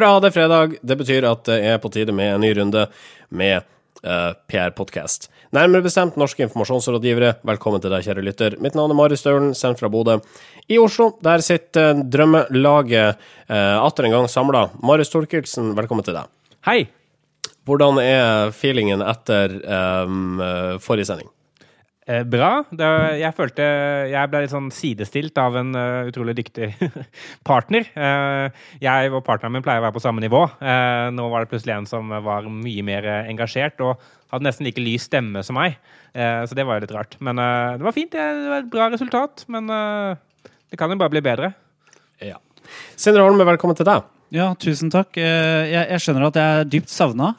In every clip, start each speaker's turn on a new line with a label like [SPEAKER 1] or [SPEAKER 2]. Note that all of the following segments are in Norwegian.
[SPEAKER 1] Hurra, det er fredag. Det betyr at det er på tide med en ny runde med uh, PR Podcast. Nærmere bestemt norske informasjonsrådgivere, velkommen til deg, kjære lytter. Mitt navn er Mari Staulen, sendt fra Bodø. I Oslo, der sitter uh, drømmelaget uh, atter en gang samla. Marius Torkelsen, velkommen til deg.
[SPEAKER 2] Hei.
[SPEAKER 1] Hvordan er feelingen etter um, forrige sending?
[SPEAKER 2] Eh, bra. Det, jeg følte jeg ble litt sånn sidestilt av en uh, utrolig dyktig partner. Uh, jeg og partneren min pleier å være på samme nivå. Nå var det plutselig en som var mye mer engasjert og hadde nesten like lys stemme som meg. så det var jo litt rart. Men det var fint. Det var et bra resultat. Men det kan jo bare bli bedre.
[SPEAKER 1] Ja. Sindre Holme, velkommen til deg.
[SPEAKER 3] Ja, tusen takk. Jeg, jeg skjønner at jeg er dypt savna.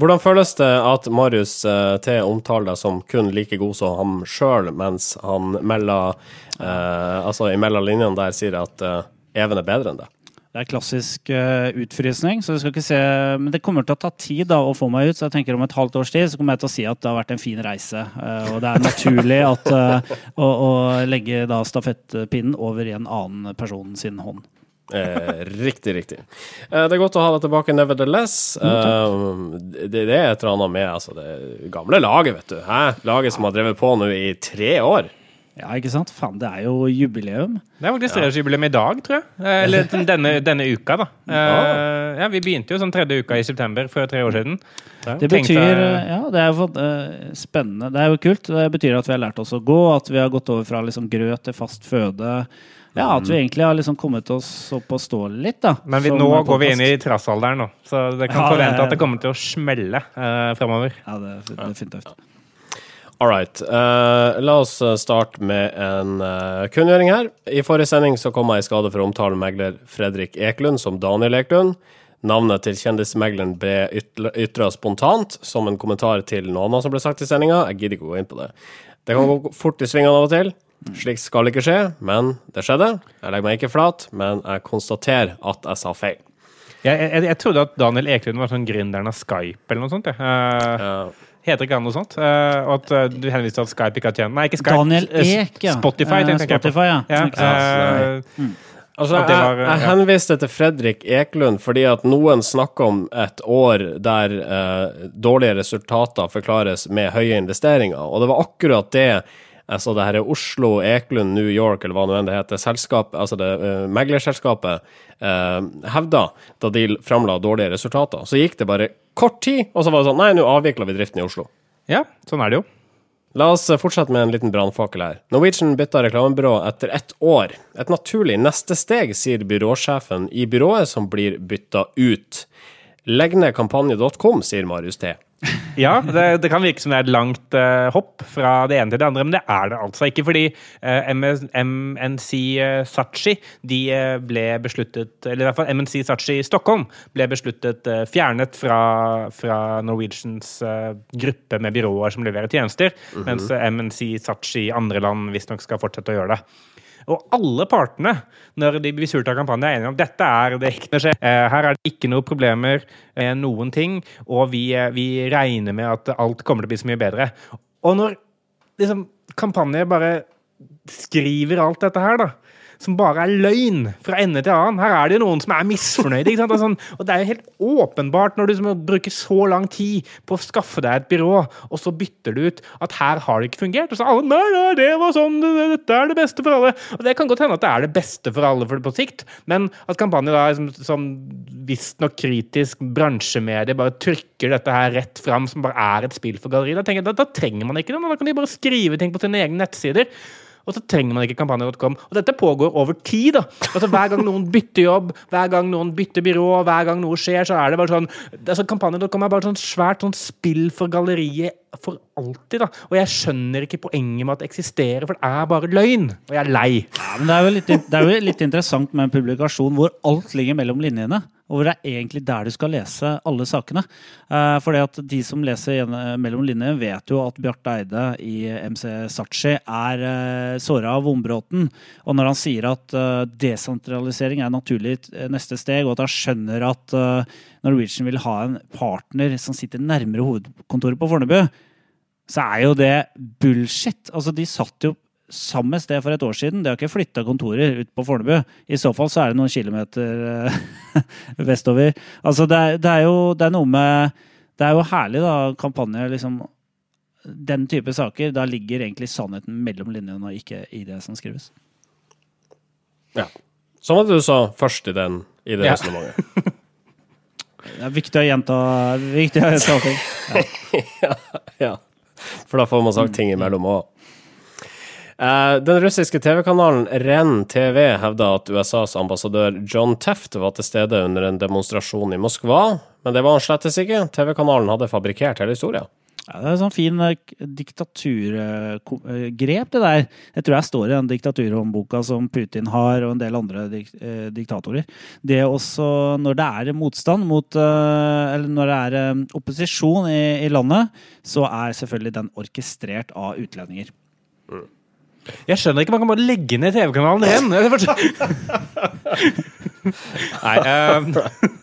[SPEAKER 1] Hvordan føles det at Marius uh, T omtaler deg som kun like god som ham sjøl, mens han melder eh, Altså imellom linjene der sier at eh, Even er bedre enn det?
[SPEAKER 3] Det er klassisk uh, utfrysning, så vi skal ikke se Men det kommer til å ta tid da, å få meg ut, så jeg tenker om et halvt års tid så kommer jeg til å si at det har vært en fin reise. Uh, og det er naturlig at, uh, å, å, legge da stafettpinnen over i en annen person sin hånd.
[SPEAKER 1] Eh, riktig, riktig. Eh, det er godt å ha deg tilbake, nevertheless. Eh, det, det, er et eller annet med altså, det gamle laget, vet du. Hæ? Laget som har drevet på nå i tre år.
[SPEAKER 3] Ja, ikke sant? Faen, det er jo jubileum.
[SPEAKER 2] Det er faktisk treårsjubileum i dag, tror jeg. Eh, eller denne, denne uka, da. Ja, Vi begynte jo sånn tredje uka i september for tre år siden.
[SPEAKER 3] Det betyr Ja, det er jo spennende. Det er jo kult. Det betyr at vi har lært oss å gå, at vi har gått over fra liksom grøt til fast føde. Ja, at vi egentlig har liksom kommet oss opp og stå litt, da.
[SPEAKER 2] Men vi, nå går vi inn i trassalderen nå, så det kan ja, forvente at det kommer til å smelle uh, fremover.
[SPEAKER 3] Ja, det er definitivt.
[SPEAKER 1] All right. Uh, la oss eh, starte med en uh, kunngjøring her. I forrige sending så kom jeg i skade for å omtale megler Fredrik Eklund som Daniel Eklund. Navnet til kjendismegleren ble ytra spontant som en kommentar til noe annet som ble sagt i sendinga. Jeg gidder ikke å gå inn på det. Det kan gå fort i svingene av og til. Slikt skal ikke skje, men det skjedde. Jeg legger meg ikke flat, men jeg konstaterer at jeg sa feil.
[SPEAKER 2] Jeg, jeg, jeg trodde at Daniel Eklund var sånn gründeren av Skype eller noe sånt. Uh, uh, Heter ikke han noe sånt? Uh, og at uh, du henviste til at Skype ikke har tjent Nei, ikke Skype.
[SPEAKER 3] Daniel Ek, ja.
[SPEAKER 2] Spotify, tenker
[SPEAKER 3] Spotify, ja. ja.
[SPEAKER 1] Mm. Altså, jeg, jeg, henviste til Fredrik Eklund fordi at noen snakker om et år der dårlige resultater forklares med høye investeringer, og det var akkurat det altså det her er Oslo, Eklund, New York, eller hva nå enn det heter, selskap, altså det uh, meglerselskapet uh, hevda da de framla dårlige resultater. Så gikk det bare kort tid, og så var det sånn Nei, nå avvikla vi driften i Oslo.
[SPEAKER 2] Ja, sånn er det jo.
[SPEAKER 1] La oss fortsette med en liten brannfakkel her. Norwegian bytta reklamebyrå etter ett år. Et naturlig neste steg, sier byråsjefen i byrået, som blir bytta ut. Legg ned kampanje.com, sier Marius T.
[SPEAKER 2] Ja, det, det, kan virke som det er et langt uh, hopp fra det ene til det andre, men det er det altså ikke. Fordi uh, eh, MS, MNC uh, eh, Sachi de ble besluttet, eller i hvert fall MNC Sachi Stockholm ble besluttet fjernet fra, fra Norwegians gruppe med byråer som leverer tjenester, mm -hmm. mens MNC Sachi i andre land visstnok skal fortsette å gjøre det. Og alle partene, når de blir surt av kampanjen, er enige om dette er det ikke skje. Eh, her er det ikke noen problemer med noen ting, og vi, eh, vi, regner med at alt kommer til å bli så mye bedre. Og når liksom, kampanje bare skriver alt dette her, da som bare er løgn fra ende til annen. Her er det jo noen som er misfornøyde. ikke sant? Og, sånn, og det er jo helt åpenbart, når du bruker så lang tid på å skaffe deg et byrå, og så bytter du ut at her har det ikke fungert. Og så alle nei, nei, det var sånn, dette er det beste for alle. Og det kan godt hende at det er det beste for alle for på sikt, men at kampanjen da som, som visstnok kritisk bransjemedie bare trykker dette her rett fram som bare er et spill for galleriet, da, da, da trenger man ikke det. Da kan de bare skrive ting på sine egne nettsider. Og så trenger man ikke kampanje.com. Og dette pågår over tid. da. Altså Hver gang noen bytter jobb, hver gang noen bytter byrå, hver gang noe skjer, så er det bare sånn altså Kampanje.com er bare sånn svært sånn spill for galleriet for alltid. da. Og jeg skjønner ikke poenget med at det eksisterer, for det er bare løgn. Og jeg er lei.
[SPEAKER 3] Ja, men det er, litt, det er jo litt interessant med en publikasjon hvor alt ligger mellom linjene og hvor det er egentlig der du skal lese alle sakene. Uh, fordi at de som leser mellom linjene, vet jo at Bjarte Eide i MC Sachi er uh, såra av Vombråten. Og når han sier at uh, desentralisering er naturlig neste steg, og at han skjønner at Norwegian vil ha en partner som sitter nærmere hovedkontoret på Fornebu, så er jo det bullshit. Altså, de satt jo samme sted for et år siden. De har ikke flytta kontorer ut på Fornebu. I så fall så er det noen kilometer vestover. Altså, det er, det er jo det er noe med Det er jo herlig, da, kampanjer liksom Den type saker. Da ligger egentlig sannheten mellom linjene og ikke i det som skrives.
[SPEAKER 1] Ja. Som at du sa først i, den, i det ja. resonnementet.
[SPEAKER 3] Det er viktig å gjenta, viktig å gjenta ting.
[SPEAKER 1] Ja. ja, For da får man sagt ting imellom òg. Eh, den russiske TV-kanalen REN TV hevda at USAs ambassadør John Teft var til stede under en demonstrasjon i Moskva, men det var han slettes ikke. TV-kanalen hadde fabrikkert hele historien.
[SPEAKER 3] Ja, det er sånn fin eh, diktaturgrep, det der. Jeg tror jeg står i den diktaturhåndboka som Putin har, og en del andre dik eh, diktatorer. Det også, når det er motstand mot eh, Eller når det er opposisjon i, i landet, så er selvfølgelig den orkestrert av utlendinger.
[SPEAKER 2] Mm. Jeg skjønner ikke, man kan bare legge ned TV-kanalen igjen!
[SPEAKER 1] Nei, um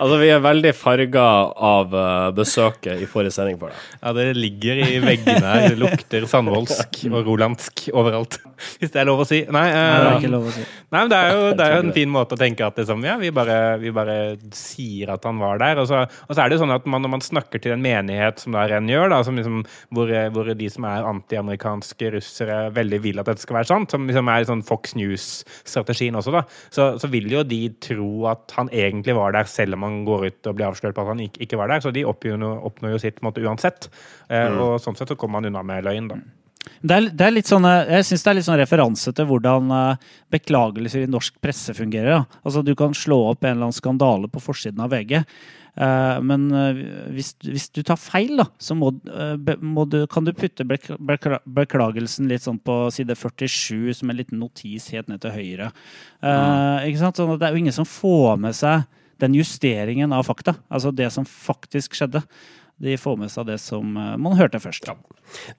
[SPEAKER 1] Altså, vi er veldig farga av uh, besøket i forrige sending for deg.
[SPEAKER 2] Ja, det ligger i veggene her. Det lukter sandvoldsk og rolandsk overalt. Hvis det er lov å si. Nei, uh,
[SPEAKER 3] nei det er ikke lov å si.
[SPEAKER 2] Nei, men det er jo, det er jo en fin måte å tenke at liksom, ja, vi bare, vi bare sier at han var der. Og så, og så, er det jo sånn at man, når man snakker til en menighet, som da Renn gjør, da, liksom, hvor, hvor, de som er antiamerikanske russere, veldig vil at dette skal være sant, som liksom er sånn Fox News-strategien også, da, så, så vil jo de tro at han egentlig var der selv om han går ut og blir avslørt på at han ikke, ikke var der. Så de oppnår, oppnår jo sitt måte uansett. Uh, mm. Og sånn sett så kommer man unna med løgn, da.
[SPEAKER 3] Det er, det er litt sånn, jeg syns det er litt sånn referanse til hvordan uh, beklagelser i norsk presse fungerer. Altså, du kan slå opp en eller annen skandale på forsiden av VG. Uh, men uh, hvis, hvis, du tar feil, da, så må, må du, kan du putte beklagelsen litt sånn på side 47 som en liten notis helt ned til høyre. Mm. Ikke sant? Sånn det er jo ingen som får med seg den justeringen av fakta, altså det som faktisk skjedde, de får med seg det som uh, man hørte først. Ja.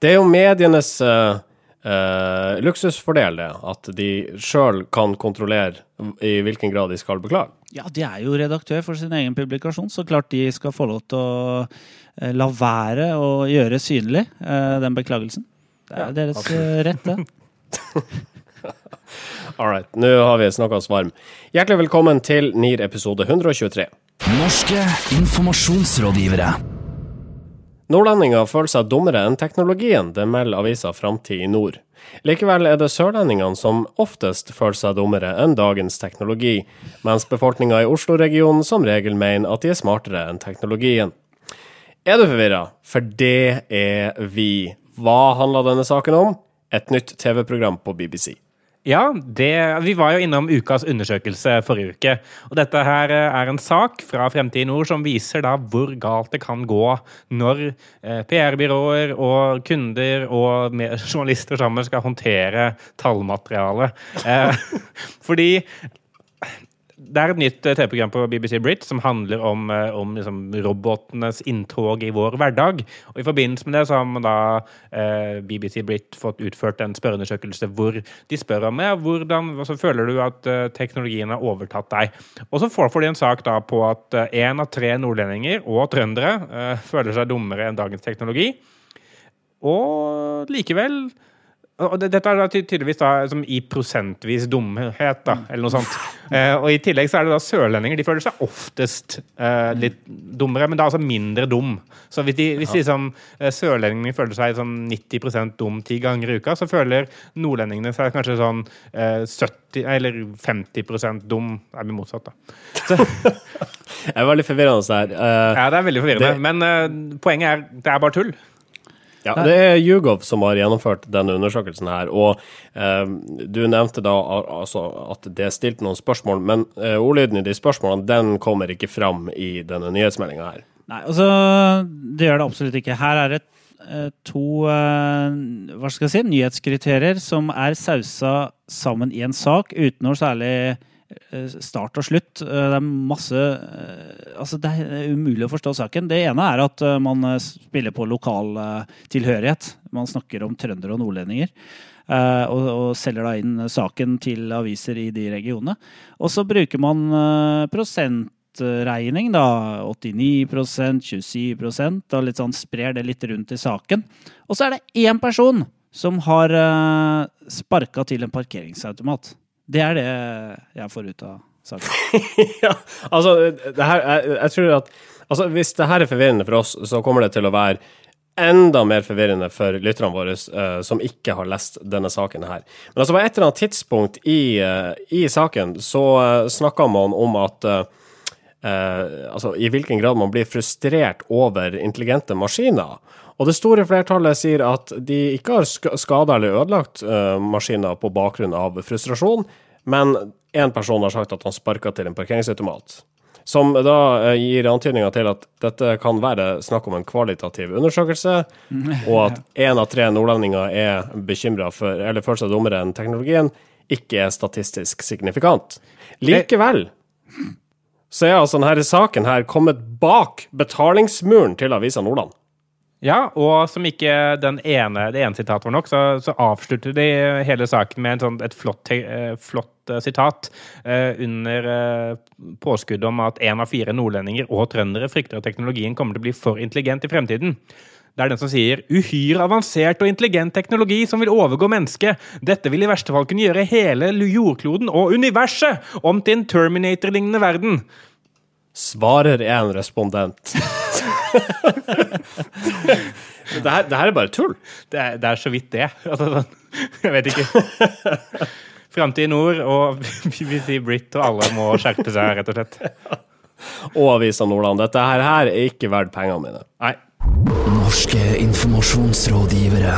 [SPEAKER 1] Det er jo medienes uh, uh, luksusfordel, det. At de sjøl kan kontrollere i hvilken grad de skal beklage.
[SPEAKER 3] Ja, de er jo redaktør for sin egen publikasjon, så klart de skal få lov til å la være å gjøre synlig den beklagelsen. Det er ja, deres rett, det.
[SPEAKER 1] All right, nå har vi snakka oss varm. Hjertelig velkommen til NIR episode 123. Norske informasjonsrådgivere. Nordlendinger føler seg dummere enn teknologien, det melder avisa Framtid i nord. Likevel er det sørlendingene som oftest føler seg dummere enn dagens teknologi, mens befolkninga i Oslo-regionen som regel mener at de er smartere enn teknologien. Er du forvirra? For det er vi. Hva handla denne saken om? Et nytt TV-program på BBC.
[SPEAKER 2] Ja, det, vi var jo innom ukas undersøkelse forrige uke. Og dette her eh, er en sak fra Fremtid Nord som viser da hvor galt det kan gå når eh, PR-byråer og kunder og journalister sammen skal håndtere tallmateriale. Eh, fordi det er et nytt eh, TV-program på BBC Brit som handler om, eh, om liksom, robotenes inntog i vår hverdag. Og I forbindelse med det så har da eh, BBC Brit fått utført en spørreundersøkelse hvor de spør om ja, hvordan altså, føler du at eh, teknologien har overtatt deg. Og så får, de en sak da på at én eh, av tre nordlendinger og trøndere uh, føler seg dummere enn dagens teknologi. Og likevel og dette er da tydeligvis da, som i prosentvis dumhet, da, eller noe sånt. Eh, og I tillegg så er det da sørlendinger. De føler seg oftest eh, litt dummere, men da altså mindre dum. Så hvis, de, hvis liksom, eh, sørlendingene føler seg sånn 90% dum ti ganger i uka, så føler nordlendingene seg kanskje sånn eh, 70 eller 50% dum. Det er motsatt, da. Så,
[SPEAKER 1] det er veldig forvirrende her.
[SPEAKER 2] Uh, ja, det er veldig forvirrende. Det... Men uh, poenget er det er bare tull.
[SPEAKER 1] Ja, Det er Yougov som har gjennomført denne undersøkelsen her. Og eh, du nevnte da altså, at det er stilt noen spørsmål, men eh, ordlyden i de spørsmålene den kommer ikke fram i denne nyhetsmeldinga her.
[SPEAKER 3] Nei, altså det gjør det absolutt ikke. Her er det eh, to eh, hva skal jeg si, nyhetskriterier som er sausa sammen i en sak uten noe særlig start og slutt. Eh, det er masse eh, Altså, det er umulig å forstå saken. Det ene er at man spiller på lokal tilhørighet. Man snakker om trøndere og nordlendinger. Og, og, selger da inn saken til aviser i de regionene. Og så bruker man prosentregning, da. 89% 27% og litt sånn sprer det litt rundt i saken. Og så er det én person som har sparka til en parkeringsautomat. Det er det jeg får ut av saken.
[SPEAKER 1] ja, altså, her, jeg, jeg, tror at altså, Hvis det her er forvirrende for oss, så kommer det til å være enda mer forvirrende for lytterne våre uh, som ikke har lest denne saken her. Men altså på et eller annet tidspunkt i, uh, i saken så uh, snakka man om at uh, altså i hvilken grad man blir frustrert over intelligente maskiner. Og det store flertallet sier at de ikke har skada eller ødelagt uh, maskiner på bakgrunn av frustrasjon, men én person har sagt at han sparka til en parkeringsautomat. Som da uh, gir antydninger til at dette kan være snakk om en kvalitativ undersøkelse, og at én av tre nordlendinger er bekymra for, eller føler seg dummere enn teknologien, ikke er statistisk signifikant. Likevel så er altså denne saken her kommet bak betalingsmuren til Avisa Nordland.
[SPEAKER 2] Ja, og som ikke den ene, det ene sitatet var nok, så, så avslutter de hele saken med sånn, et flott, eh, flott uh, sitat uh, under uh, påskuddet om at én av fire nordlendinger og trøndere frykter at teknologien kommer til å bli for intelligent i fremtiden. Det er den som sier 'uhyre avansert og intelligent teknologi som vil overgå mennesket'. Dette vil i verste fall kunne gjøre hele jordkloden og universet om til en Terminator-lignende verden.
[SPEAKER 1] Svarer en respondent. Det, her, det, her, er bare tull.
[SPEAKER 2] Det er, det er så vidt det. Altså, sånn, jeg vet ikke. Framtid i nord, og BBC Brit og alle må skjerpe seg, rett og slett.
[SPEAKER 1] Og Avisa Nordland. Dette her, her er ikke verdt pengene mine.
[SPEAKER 2] Nei.
[SPEAKER 4] Norske informasjonsrådgivere.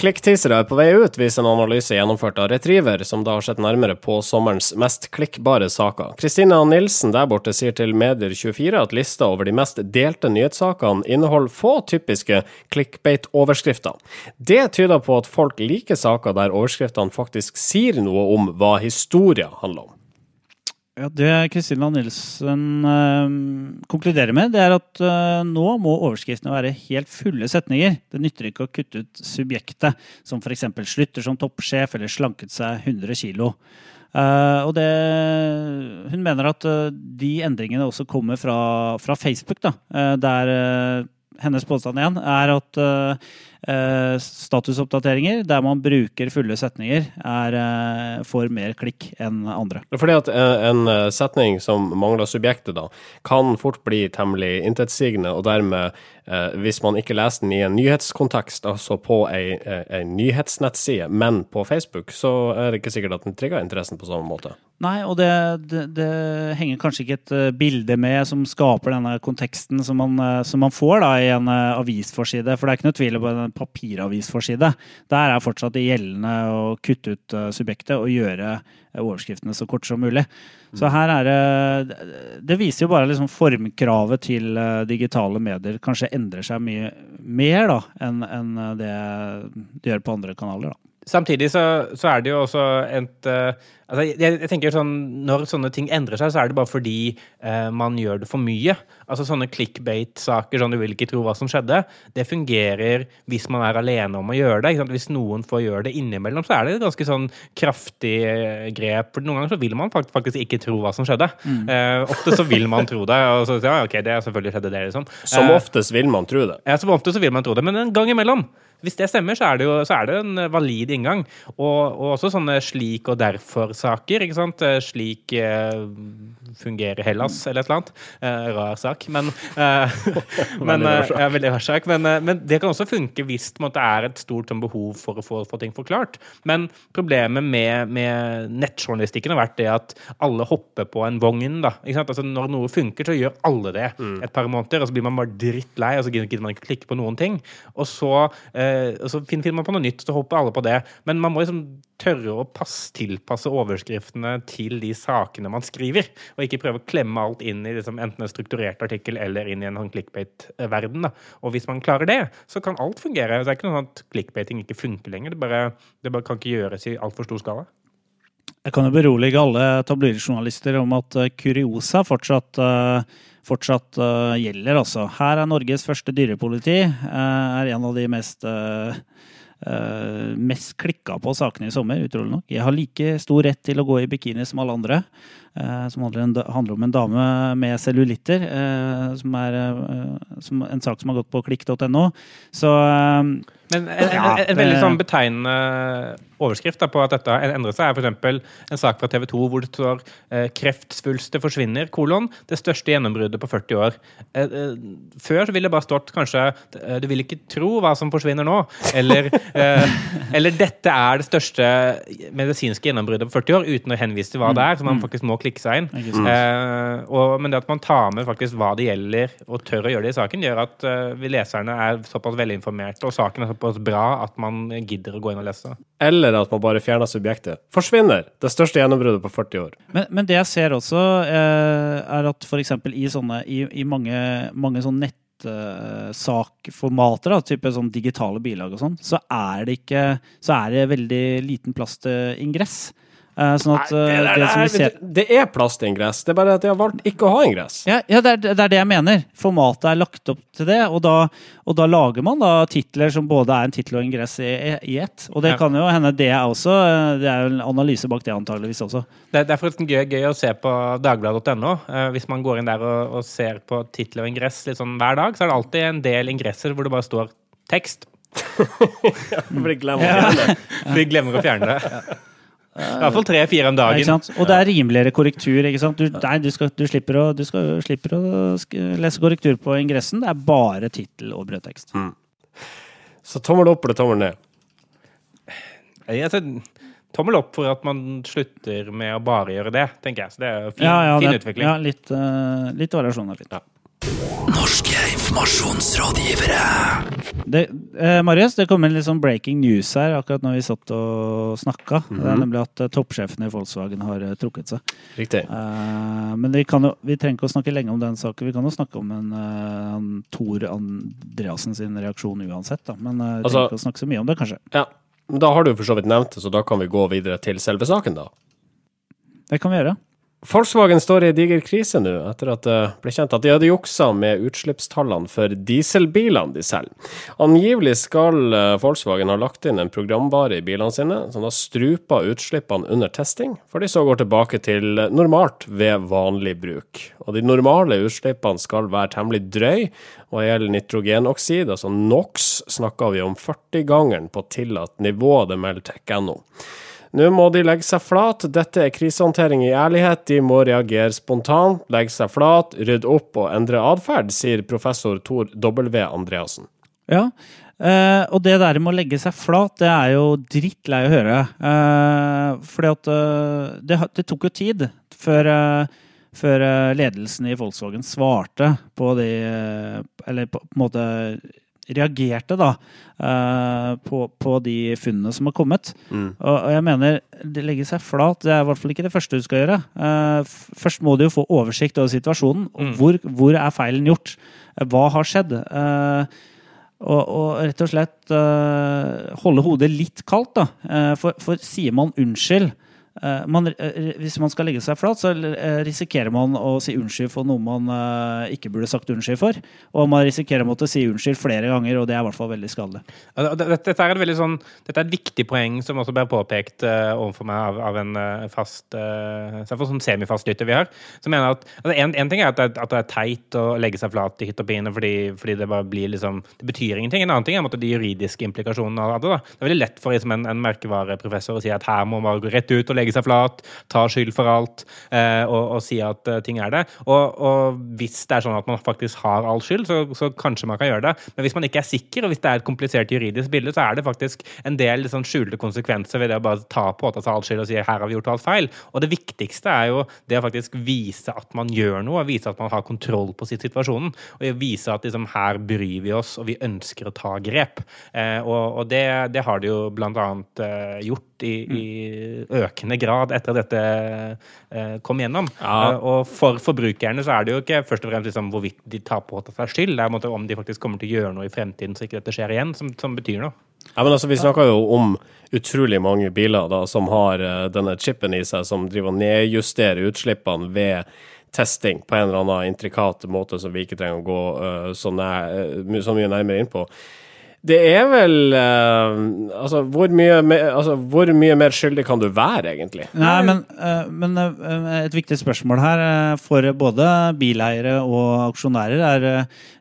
[SPEAKER 1] Klikkteasere er på vei ut, viser en analyse gjennomført av Retriever, som da har sett nærmere på sommerens mest klikkbare saker. Kristina Nilsen der borte sier til Medier24 at lista over de mest delte nyhetssakene inneholder få typiske clickbait-overskrifter. Det tyder på at folk liker saker der overskriftene faktisk sier noe om hva historia handler om.
[SPEAKER 3] Ja, Det Kristina Nilsen øh, konkluderer med, det er at øh, nå må overskriftene være helt fulle setninger. Det nytter ikke å kutte ut subjektet, som f.eks. slutter som toppsjef eller slanket seg 100 kg. Uh, og det, hun mener at uh, de endringene også kommer fra, fra Facebook, da, uh, der hennes påstand igjen er at statusoppdateringer der man bruker fulle setninger, er, eh, får mer klikk enn andre.
[SPEAKER 1] Fordi at eh, en setning som mangler subjektet, da, kan fort bli temmelig intetsigende, og dermed, hvis man ikke leser den i en nyhetskontekst, altså på ei, ei nyhetsnettside, men på Facebook, så er det ikke sikkert at den trigger interessen på samme måte.
[SPEAKER 3] Nei, og det, det, det, henger kanskje ikke et bilde med som skaper denne konteksten som man, som man får da, i en avisforside. For det er ikke noe tvil om en papiravisforside. Der er fortsatt det gjeldende å kutte ut uh, subjektet og gjøre uh, overskriftene så kort som mulig. Så mm. her er det Det viser jo bare liksom formkravet til uh, digitale medier kanskje endrer seg mye mer da, enn en det det gjør på andre kanaler. da.
[SPEAKER 2] Samtidig så, så, er det jo også et altså jeg, jeg, tenker sånn, Når sånne ting endrer seg, så er det bare fordi eh, man gjør det for mye. Altså Sånne clickbait-saker, sånn du vil ikke tro hva som skjedde, det fungerer hvis man er alene om å gjøre det. Hvis noen får gjøre det innimellom, så er det et ganske sånn kraftig uh, grep. For Noen ganger så vil man faktisk ikke tro hva som skjedde. Mm. ofte så vil man tro det. Og så, ja, ok, det selvfølgelig skjedde det, liksom.
[SPEAKER 1] Som oftest vil man tro det.
[SPEAKER 2] Ja, som oftest så vil man tro det, men en gang imellom hvis det stemmer, så er det jo så er det en valid inngang. Og, og også sånne slik og derfor-saker. ikke sant? Eh, slik eh, fungerer Hellas, eller et eller annet. Eh, rar sak, men, eh, men eh, ja, Veldig rar sak. Men, men, det kan også funke hvis det er et stort sånn, behov for å få, få, ting forklart. Men problemet med, med, nettjournalistikken har vært det at alle hopper på en vogn. da? Altså, når noe funker, så gjør alle det mm. et par måneder, og så blir man bare drittlei, og så gidder man ikke klikke på noen ting. Og så eh, så finner man på noe nytt, så hopper alle på det. Men man må liksom tørre å pass, tilpasse overskriftene til de sakene man skriver, og ikke prøve å klemme alt inn i liksom, enten en strukturert artikkel eller inn i en sånn clickbait-verden. Og hvis man klarer det, så kan alt fungere. Det er ikke noe sånn at clickbaiting ikke funker lenger. Det bare, det bare kan ikke gjøres i altfor stor skala.
[SPEAKER 3] Jeg kan jo berolige alle tabloidjournalister om at Curiosa Kuriosa fortsatt uh, fortsatt uh, gjelder. Altså. Her er Norges første dyrepoliti. Er en av de mest mest klikka på sakene i sommer, utrolig nok. Jeg har like stor rett til å gå i bikini som alle andre. Eh, som handler, om en dame med cellulitter. Eh, som er eh, en sak som har gått på klikk.no. Så
[SPEAKER 2] Men en, ja, en, en veldig sånn betegnende overskrift da, på at dette har endret seg, er f.eks. en sak fra TV 2 hvor det står eh, 'Kreftsvulster forsvinner', kolon, det største gjennombruddet på 40 år. Eh, eh, før så ville det bare stått kanskje 'Du vil ikke tro hva som forsvinner nå', eller, eller 'Dette er det største medisinske gjennombruddet på 40 år', uten å henvise til hva det er, så man mm. faktisk må klikke seg inn. Eh, og, men det at man tar med faktisk hva det gjelder, og tør å gjøre det i saken, gjør at vi leserne er såpass velinformerte, og saken er såpass bra at man gidder å gå inn og lese.
[SPEAKER 1] Eller at man bare fjerner subjektet. Forsvinner! Det største gjennombruddet på 40 år.
[SPEAKER 3] Men, men det jeg ser også, eh, er at f.eks. i sånne i, i mange, mange sånne nettsakformater, da, type sånn digitale bilag og sånn, så er det ikke Så er det veldig liten plass til ingress.
[SPEAKER 1] Eh, sånn at, Nei, det, det, det, det, ser... det, er plass til ingress, det er bare at de har valgt ikke å ha ingress.
[SPEAKER 3] Ja, ja det, er, det, er, det jeg mener. Formatet er lagt opp til det, og da, og da lager man da titler som både er en tittel og ingress i, i ett. Og det ja. kan jo hende det er også eh, Det er jo en analyse bak det antageligvis også.
[SPEAKER 2] Det, er forresten gøy, gøy, å se på dagbladet.no. Hvis man går inn der og, og ser på titler og ingress litt sånn hver dag, så er det alltid en del ingresser hvor det bare står tekst.
[SPEAKER 1] ja, for de glemmer å fjerne det.
[SPEAKER 2] Vi glemmer å fjerne det. I hvert fall tre-fire om dagen.
[SPEAKER 3] Og det er rimeligere korrektur. ikke sant? Du, nei, du, skal, du, slipper å, du skal, slipper å, lese korrektur på ingressen. Det er bare tittel og brødtekst. Mm.
[SPEAKER 1] Så tommel opp eller tommel ned?
[SPEAKER 2] Jeg, tommel opp for at man slutter med å bare gjøre det, tenker jeg. Så det er fin,
[SPEAKER 3] ja, ja,
[SPEAKER 2] fin det, utvikling.
[SPEAKER 3] Ja, litt, uh, litt variasjon er fint. Ja.
[SPEAKER 4] Norske informasjonsrådgivere.
[SPEAKER 3] Det, eh, Marius, det kom en litt sånn breaking news her akkurat når vi satt og snakka. Mm -hmm. Det er mhm. nemlig at uh, toppsjefen i Volkswagen har uh, trukket seg.
[SPEAKER 1] Riktig.
[SPEAKER 3] Uh, men vi, jo, vi, trenger ikke å snakke lenge om den saken. Vi kan jo snakke om en, uh, Tor Andreassen sin reaksjon uansett. Da. Men vi altså, trenger ikke å snakke så mye om det, kanskje.
[SPEAKER 1] Ja, Da har du for så vidt nevnt det, så da kan vi gå videre til selve saken, da.
[SPEAKER 3] Det kan vi gjøre.
[SPEAKER 1] Volkswagen står i en diger krise nå, etter at det ble kjent at de hadde juksa med utslippstallene for dieselbilene de selger. Angivelig skal eh, Volkswagen ha lagt inn en programvare i bilene sine som har strupa utslippene under testing, for de så går tilbake til normalt ved vanlig bruk. Og de normale utslippene skal være temmelig drøy, og gjelder nitrogenoksid, altså NOx, snakker vi om 40-gangeren på tillatt nivå, det melder tech.no. Nå må de legge seg flat. Dette er krisehåndtering i ærlighet. De må reagere spontant, legge seg flat, rydde opp og endre atferd, sier professor Tor W. Andreassen.
[SPEAKER 3] Ja, Uh, og det der med å legge seg flat, det er jo drittlei å høre. Uh, fordi at uh, det, det, tok jo tid før, før ledelsen i Volkswagen svarte på de Eller på, på en måte reagerte da, uh, på, på, de funnene som har kommet. Mm. Og, og, jeg mener, det legger seg flat. Det er i hvert fall ikke det første du skal gjøre. Uh, først må du jo få oversikt over situasjonen. Mm. Hvor, hvor, er feilen gjort? Hva har skjedd? Uh, og, og, rett og slett holde hodet litt kaldt, da. For, for sier man unnskyld Eh, man, eh, hvis man skal legge seg flat, så eh, risikerer man å si unnskyld for noe man ikke burde sagt unnskyld for. Og man risikerer å måtte si unnskyld flere ganger, og det er i hvert fall veldig skadelig.
[SPEAKER 2] Dette er et, sånn, dette er et viktig poeng som også ble påpekt overfor meg av, av en fast sånn semifast vi har. Som mener at altså en, en, ting er at det, at det, er teit å legge seg flat i hytt og pine fordi, fordi, det bare blir liksom Det betyr ingenting. En annen ting er de juridiske implikasjonene av det. da. Det er veldig lett for liksom, en, en merkevareprofessor å si at her må man gå rett ut og legge seg flat, ta skyld for alt eh, og, og, si at uh, ting er det. Og, og, hvis det er sånn at man faktisk har all skyld, så, så, kanskje man kan gjøre det. Men hvis man ikke er sikker, og hvis det er et komplisert juridisk bilde, så er det faktisk en del liksom, skjulte konsekvenser ved det å bare ta på seg all skyld og si her har vi gjort alt feil. Og det viktigste er jo det å faktisk vise at man gjør noe, vise at man har kontroll på situasjonen. Og vise at liksom, her bryr vi oss, og vi ønsker å ta grep. Eh, og, og det, det, har de jo blant annet eh, gjort i, i, økende grad etter at dette eh, kom gjennom. Ja. Eh, og for forbrukerne så er det jo ikke først og fremst liksom hvorvidt de tar på seg skyld, det er om de faktisk kommer til å gjøre noe i fremtiden så ikke dette skjer igjen, som, som betyr noe.
[SPEAKER 1] Ja, men altså, Vi snakker jo om utrolig mange biler da, som har uh, denne chipen i seg, som driver og nedjusterer utslippene ved testing på en eller annen intrikat måte som vi ikke trenger å gå uh, så, nær, uh, så mye nærmere inn på. Det er vel uh, altså, hvor mye mer, altså, hvor mye mer skyldig kan du være, egentlig?
[SPEAKER 3] Nei, men, uh, men uh, et viktig spørsmål her for både bileiere og aksjonærer er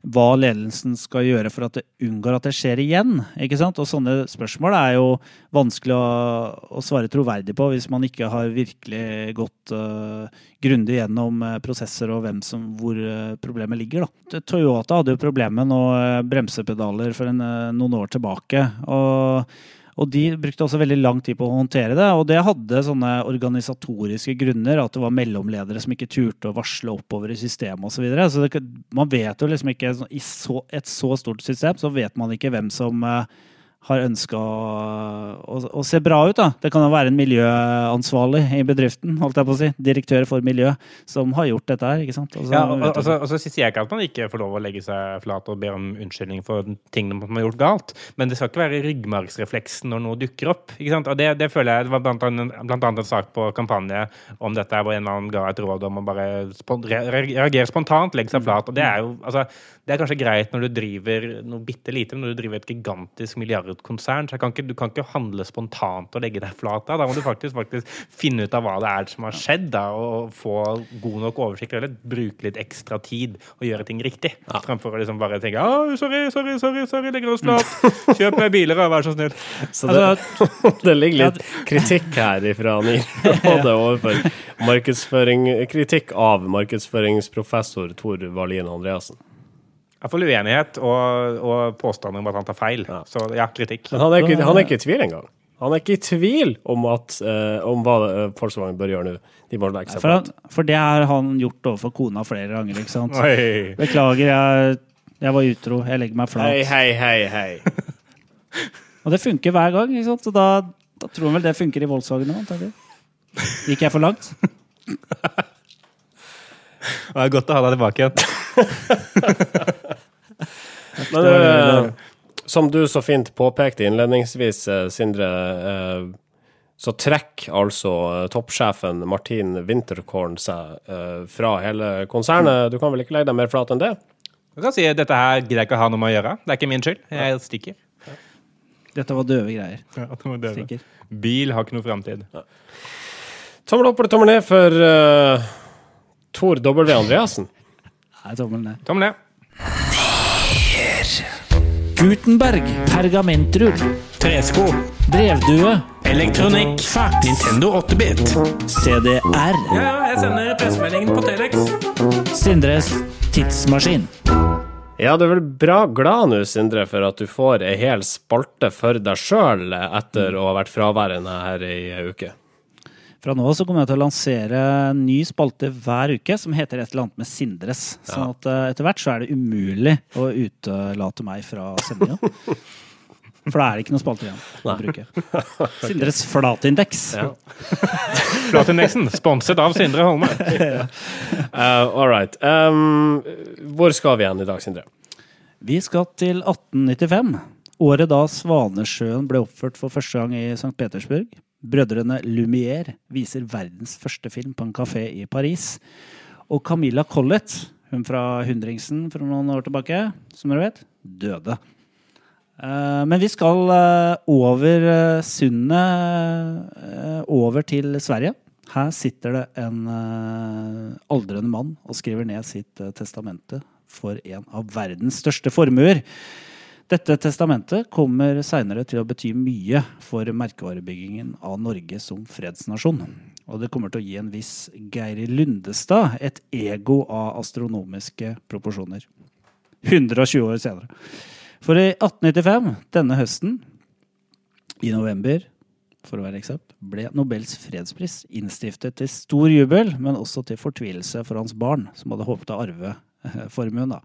[SPEAKER 3] hva ledelsen skal gjøre for at det unngår at det skjer igjen. ikke sant? Og sånne spørsmål er jo vanskelig å, å svare troverdig på hvis man ikke har virkelig gått grundig gjennom prosesser og hvem som, hvor problemet ligger. Da. Toyota hadde jo problemet med bremsepedaler for en noen år tilbake. Og, og, de brukte også veldig lang tid på å håndtere det. Og det hadde sånne organisatoriske grunner, at det var mellomledere som ikke turte å varsle oppover i systemet osv. Så, videre. så det, man vet jo liksom ikke I så, et så stort system så vet man ikke hvem som uh, har ønska å, å, se bra ut. da. Det kan jo være en miljøansvarlig i bedriften, holdt jeg på å si, direktør for miljø, som har gjort dette her. ikke sant?
[SPEAKER 2] Altså, ja, og, og, så, og så sier jeg ikke at man ikke får lov å legge seg flat og be om unnskyldning for ting man har gjort galt, men det skal ikke være ryggmargsrefleksen når noe dukker opp. ikke sant? Og det, det føler jeg det var blant annet, blant annet, en sak på kampanje om dette hvor en eller annen ga et råd om å bare spon reagere spontant, legge seg flat. og det er jo, altså, det er kanskje greit når du driver noe bitte lite, men når du driver et gigantisk milliard konsern, så kan ikke, du kan ikke handle spontant og legge deg flat da. Da må du faktisk, faktisk, finne ut av hva det er som har skjedd, da, og få god nok oversikt, eller bruke litt ekstra tid og gjøre ting riktig. Ja. Fremfor å liksom bare tenke ah, sorry, sorry, sorry, sorry, legger oss flat. Kjøp meg biler, vær så snill.
[SPEAKER 1] Så det, altså, det ligger litt kritikk her ifra Nir, både overfor markedsføring, kritikk av markedsføringsprofessor Tor Valin Andreassen.
[SPEAKER 2] Iallfall uenighet og, og påstander om at han tar feil. Ja. Så ja, kritikk.
[SPEAKER 1] Men han er ikke, han er ikke i tvil engang. Han er ikke i tvil om, at, uh, om hva uh, Volkswagen bør gjøre nå. De må legge seg
[SPEAKER 3] for, for det har han gjort overfor kona flere ganger. ikke sant? Oi. Beklager, jeg, jeg, var utro. Jeg legger meg flat.
[SPEAKER 1] Hei, hei, hei, hei.
[SPEAKER 3] og det funker hver gang. ikke sant? Så da, da tror han vel det funker i Volkswagen òg, Gikk jeg for langt?
[SPEAKER 2] Det er godt å ha deg tilbake igjen.
[SPEAKER 1] Men, uh, som du så fint påpekte innledningsvis, uh, Sindre, uh, så trekker altså toppsjefen Martin Winterkorn seg fra hele konsernet. Du kan vel ikke legge deg mer flat enn det?
[SPEAKER 2] Du kan si at dette her gidder jeg ikke å ha noe med å gjøre. Det er ikke min skyld. Jeg stikker.
[SPEAKER 3] Dette var døve greier.
[SPEAKER 2] Ja, det var døve. Stikker. Bil har ikke noe framtid. Ja.
[SPEAKER 1] Tommel opp eller tommel ned for uh, Tor W. Andreassen.
[SPEAKER 3] Nei, tommel ned.
[SPEAKER 2] Tommel ned.
[SPEAKER 4] Gutenberg. Pergamentrull.
[SPEAKER 2] Tresko.
[SPEAKER 4] Brevdue.
[SPEAKER 2] Elektronikk.
[SPEAKER 4] Fax.
[SPEAKER 2] Nintendo 8-bit.
[SPEAKER 3] CDR.
[SPEAKER 2] Ja, ja, jeg sender pressemeldingen på Telex.
[SPEAKER 4] Sindres tidsmaskin.
[SPEAKER 1] Ja, du er vel bra glad nå, Sindre, for at du får ei hel spalte for deg sjøl etter å ha vært fraværende her i ei uke.
[SPEAKER 3] Fra nå så kommer jeg til å lansere en ny spalte hver uke som heter et eller annet med Sindres. Sånn at uh, etter hvert så er det umulig å utelate meg fra sendinga. For da er det ikke noe spalte igjen å bruke. Sindres flatindeks. Ja.
[SPEAKER 2] Flatindeksen, sponset av Sindre Holme. ja.
[SPEAKER 1] uh, all right. Um, hvor skal vi igjen i dag, Sindre?
[SPEAKER 3] Vi skal til 1895. Året da Svanesjøen ble oppført for første gang i St. Petersburg. Brødrene Lumière viser verdens første film på en kafé i Paris. Og Camilla Collett, hun fra Hundringsen for noen år tilbake, som dere vet, døde. Eh, men vi skal eh, over eh, sundet, over til Sverige. Her sitter det en aldrende mann og skriver ned sitt testamente for en av verdens største formuer. Dette testamentet kommer seinere til å bety mye for merkevarebyggingen av Norge som fredsnasjon. Og det kommer til å gi en viss Geir Lundestad et ego av astronomiske proporsjoner. 120 år senere. For i 1895, denne høsten, i november, for å være eksakt, ble Nobels fredspris innstiftet til stor jubel, men også til fortvilelse for hans barn, som hadde håpet å arve formuen. da.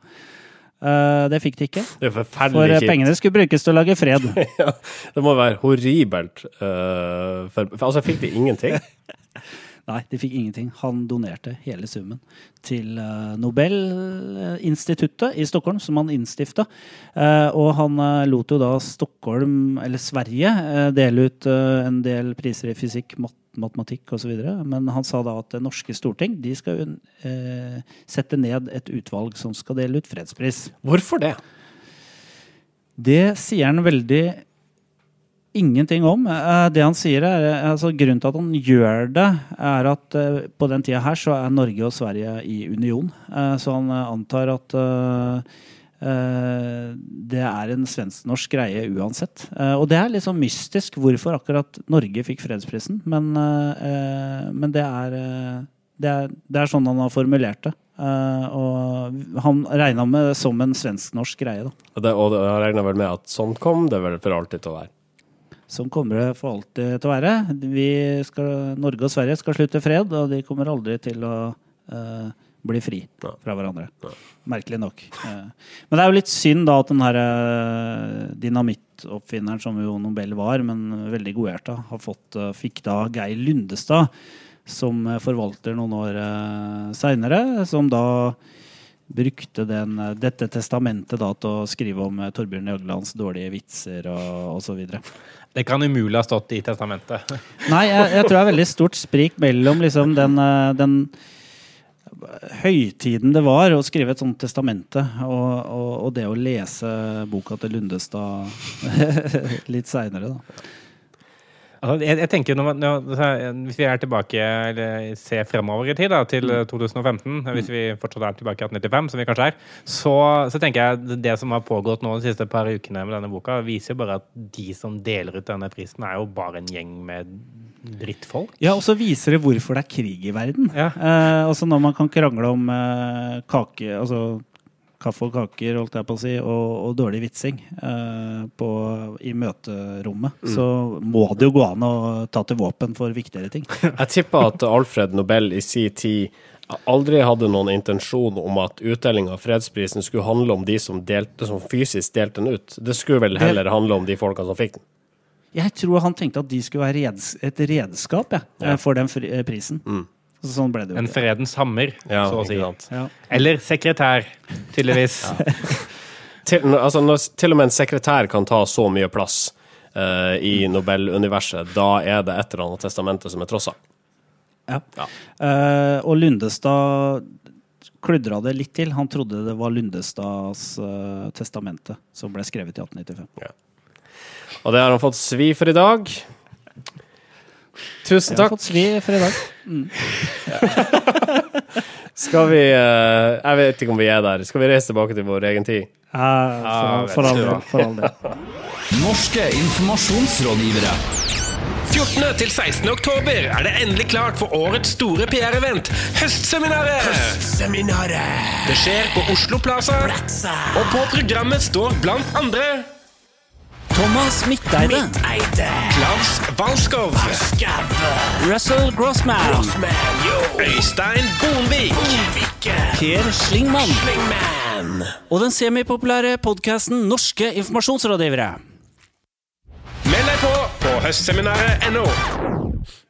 [SPEAKER 3] Uh, det fikk de ikke. For kjipt. pengene skulle brukes til å lage fred.
[SPEAKER 1] ja, det må være horribelt. Uh, for, for, altså, fikk de ingenting?
[SPEAKER 3] Nei, de fikk ingenting. Han donerte hele summen til uh, Nobelinstituttet i Stockholm, som han innstifta. og han lot jo da Stockholm, eller Sverige, dele ut en del priser i fysikk, matte matematikk osv. Men han sa da at det norske storting de skal eh, sette ned et utvalg som skal dele ut fredspris.
[SPEAKER 1] Hvorfor det?
[SPEAKER 3] Det sier han veldig ingenting om. Eh, Det han sier er, altså Grunnen til at han gjør det, er at eh, på den tida her så er Norge og Sverige i union. Eh, Så han eh, antar at eh, eh, det er en svensk-norsk greie uansett. Eh, Og det er litt sånn mystisk hvorfor akkurat Norge fikk fredsprisen, men, eh, men det, er, eh, det, er, det er sånn han har formulert det. Uh, og han regna med det som en svensk-norsk greie. da.
[SPEAKER 1] Det, og jeg regner vel med at sånn kom det vel for alltid til å være.
[SPEAKER 3] Sånn kommer det for alltid til å være. Vi skal, Norge og Sverige skal slutte fred, og de kommer aldri til å uh, bli fri fra hverandre. Merkelig nok. Uh, men det er jo litt synd da at den her uh, dynamittoppfinneren, som jo Nobel var, men veldig godhjerta, har eh, fikk da Geir Lundestad som eh, forvalter noen år seinere, som da brukte den, eh, dette testamentet da til å skrive om eh, Torbjørn Jaglands dårlige vitser og osv.
[SPEAKER 2] Det kan umulig ha stått i testamentet.
[SPEAKER 3] Nei, jeg, jeg tror det er veldig stort sprik mellom liksom den, eh, den høytiden det var å skrive et sånt testamente, og, og, og det å lese boka til Lundestad litt seinere.
[SPEAKER 2] Altså, jeg, jeg tenker når man, når, Hvis vi er tilbake, eller ser fremover i tid, da, til eh, 2015, hvis vi fortsatt er tilbake i 1895, som vi kanskje er, så, så tenker jeg det som har pågått nå de siste par ukene med denne boka, viser jo bare at de som deler ut denne prisen, er jo bare en gjeng med drittfolk.
[SPEAKER 3] Ja, og så viser det hvorfor det er krig i verden.
[SPEAKER 2] Ja.
[SPEAKER 3] Eh, altså når man kan krangle om eh, kake, altså kaffe og kaker, holdt jeg på å si, og, og dårlig vitsing eh, på, i møterommet, så må det jo gå an å ta til våpen for viktigere ting.
[SPEAKER 1] Jeg tipper at Alfred Nobel i sin tid aldri hadde noen intensjon om at utdeling av fredsprisen skulle handle om de som, delte, som fysisk delte den ut. Det skulle vel heller handle om de folkene som fikk den.
[SPEAKER 3] Jeg tror han tenkte at de skulle være reds et redskap ja,
[SPEAKER 1] Ja.
[SPEAKER 3] for den prisen. Så sånn ble det jo.
[SPEAKER 2] En fredens hammer,
[SPEAKER 1] Ja,
[SPEAKER 2] så å si.
[SPEAKER 3] Ja.
[SPEAKER 2] Eller sekretær, tydeligvis.
[SPEAKER 1] Til, altså, når til og med en sekretær kan ta så mye plass uh, i Nobel-universet, da er det et eller annet testamente som er trossa.
[SPEAKER 3] Ja.
[SPEAKER 1] Ja.
[SPEAKER 3] Uh, og Lundestad kludra det litt til. Han trodde det var Lundestads uh, testamente som ble skrevet i 1895.
[SPEAKER 1] Og det har han fått svi for i dag. Tusen
[SPEAKER 3] Jeg har
[SPEAKER 1] takk.
[SPEAKER 3] fått svi for i dag.
[SPEAKER 1] Skal vi eh, Jeg vet ikke om vi er der. Skal vi reise tilbake til vår egen tid?
[SPEAKER 3] Ja, for, for all del. For all del.
[SPEAKER 5] Norske informasjonsrådgivere.
[SPEAKER 6] 14. til 16. oktober er det endelig klart for årets store PR-event, Høstseminaret. Det skjer på Oslo Plaza, og på programmet står blant andre
[SPEAKER 4] Thomas Midteide.
[SPEAKER 6] Klaus Walskov,
[SPEAKER 4] Russell Grossman.
[SPEAKER 6] Øystein Bonvik,
[SPEAKER 4] Per Slingmann. Og den semipopulære podkasten Norske informasjonsrådgivere.
[SPEAKER 6] Meld deg på på høstseminaret.no.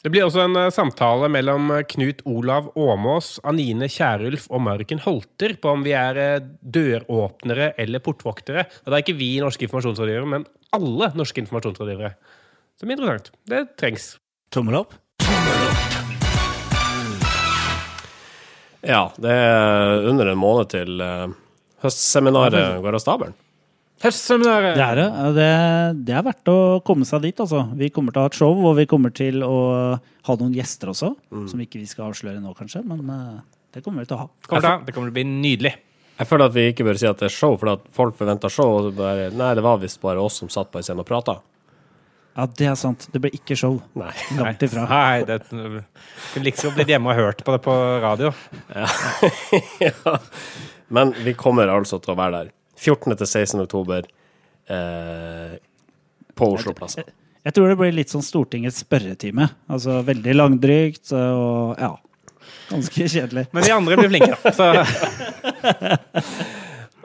[SPEAKER 2] Det blir også en eh, samtale mellom eh, Knut Olav Åmås, Anine Kjærulf og Marken Holter på om vi er eh, døråpnere eller portvoktere. Og det er ikke vi norske informasjonsrådgivere, men alle norske informasjonsrådgivere. Som er interessant. Det trengs.
[SPEAKER 4] Tommel opp.
[SPEAKER 1] Ja, det er under en måned til høstseminaret går av stabelen.
[SPEAKER 2] Høstseminaret!
[SPEAKER 3] Det er det. Det, det er verdt å komme seg dit, altså. Vi kommer til å ha et show, og vi kommer til å ha noen gjester også. Som ikke vi skal avsløre nå, kanskje, men eh, det kommer vi til å ha.
[SPEAKER 2] Kommer til Det kommer til å bli nydelig.
[SPEAKER 1] Jeg føler at vi ikke bør si at det er show, for at folk forventer show. Og bare, nei, det var visst bare oss som satt på en scene og prata.
[SPEAKER 3] Ja, det er sant. Det ble ikke show.
[SPEAKER 1] Nei.
[SPEAKER 3] Langt ifra.
[SPEAKER 2] Nei, det kunne liksom blitt hjemme og hørt på det på radio.
[SPEAKER 1] ja. Men vi kommer altså til å være der. 14. til 16. oktober eh, på Oslo Plass.
[SPEAKER 3] Jeg tror det blir litt sånn Stortingets spørretime. Altså veldig langdrygt og ja. Ganske kjedelig.
[SPEAKER 2] Men de andre blir flinke, da. Så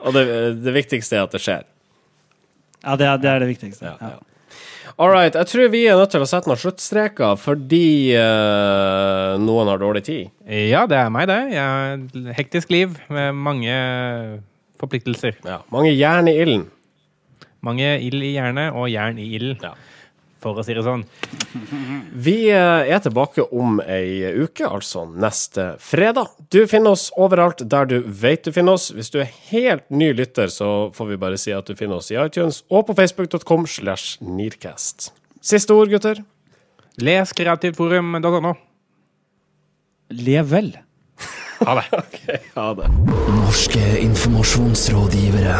[SPEAKER 1] Og det, det viktigste er at det skjer.
[SPEAKER 3] Ja, det er det, er det viktigste.
[SPEAKER 1] Ja,
[SPEAKER 3] Ja.
[SPEAKER 1] All right. Jeg tror vi er nødt til å sette noen sluttstreker fordi uh, noen har dårlig tid.
[SPEAKER 2] ja, det er meg, det. Jeg har hektisk liv med mange forpliktelser.
[SPEAKER 1] Ja. Mange jern i ilden.
[SPEAKER 2] Mange ild i jernet og jern i ilden.
[SPEAKER 1] Ja.
[SPEAKER 2] for å si det sånn.
[SPEAKER 1] Vi eh, er tilbake om ei uke, altså neste fredag. Du finner oss overalt der du vet du finner oss. Hvis du er helt ny lytter, så får vi bare si at du finner oss i iTunes og på facebook.com slash nearcast. Siste ord, gutter?
[SPEAKER 2] Les kreativforum.no.
[SPEAKER 3] Lev vel.
[SPEAKER 2] Ha det.
[SPEAKER 1] Okay, ha det.
[SPEAKER 5] Norske informasjonsrådgivere.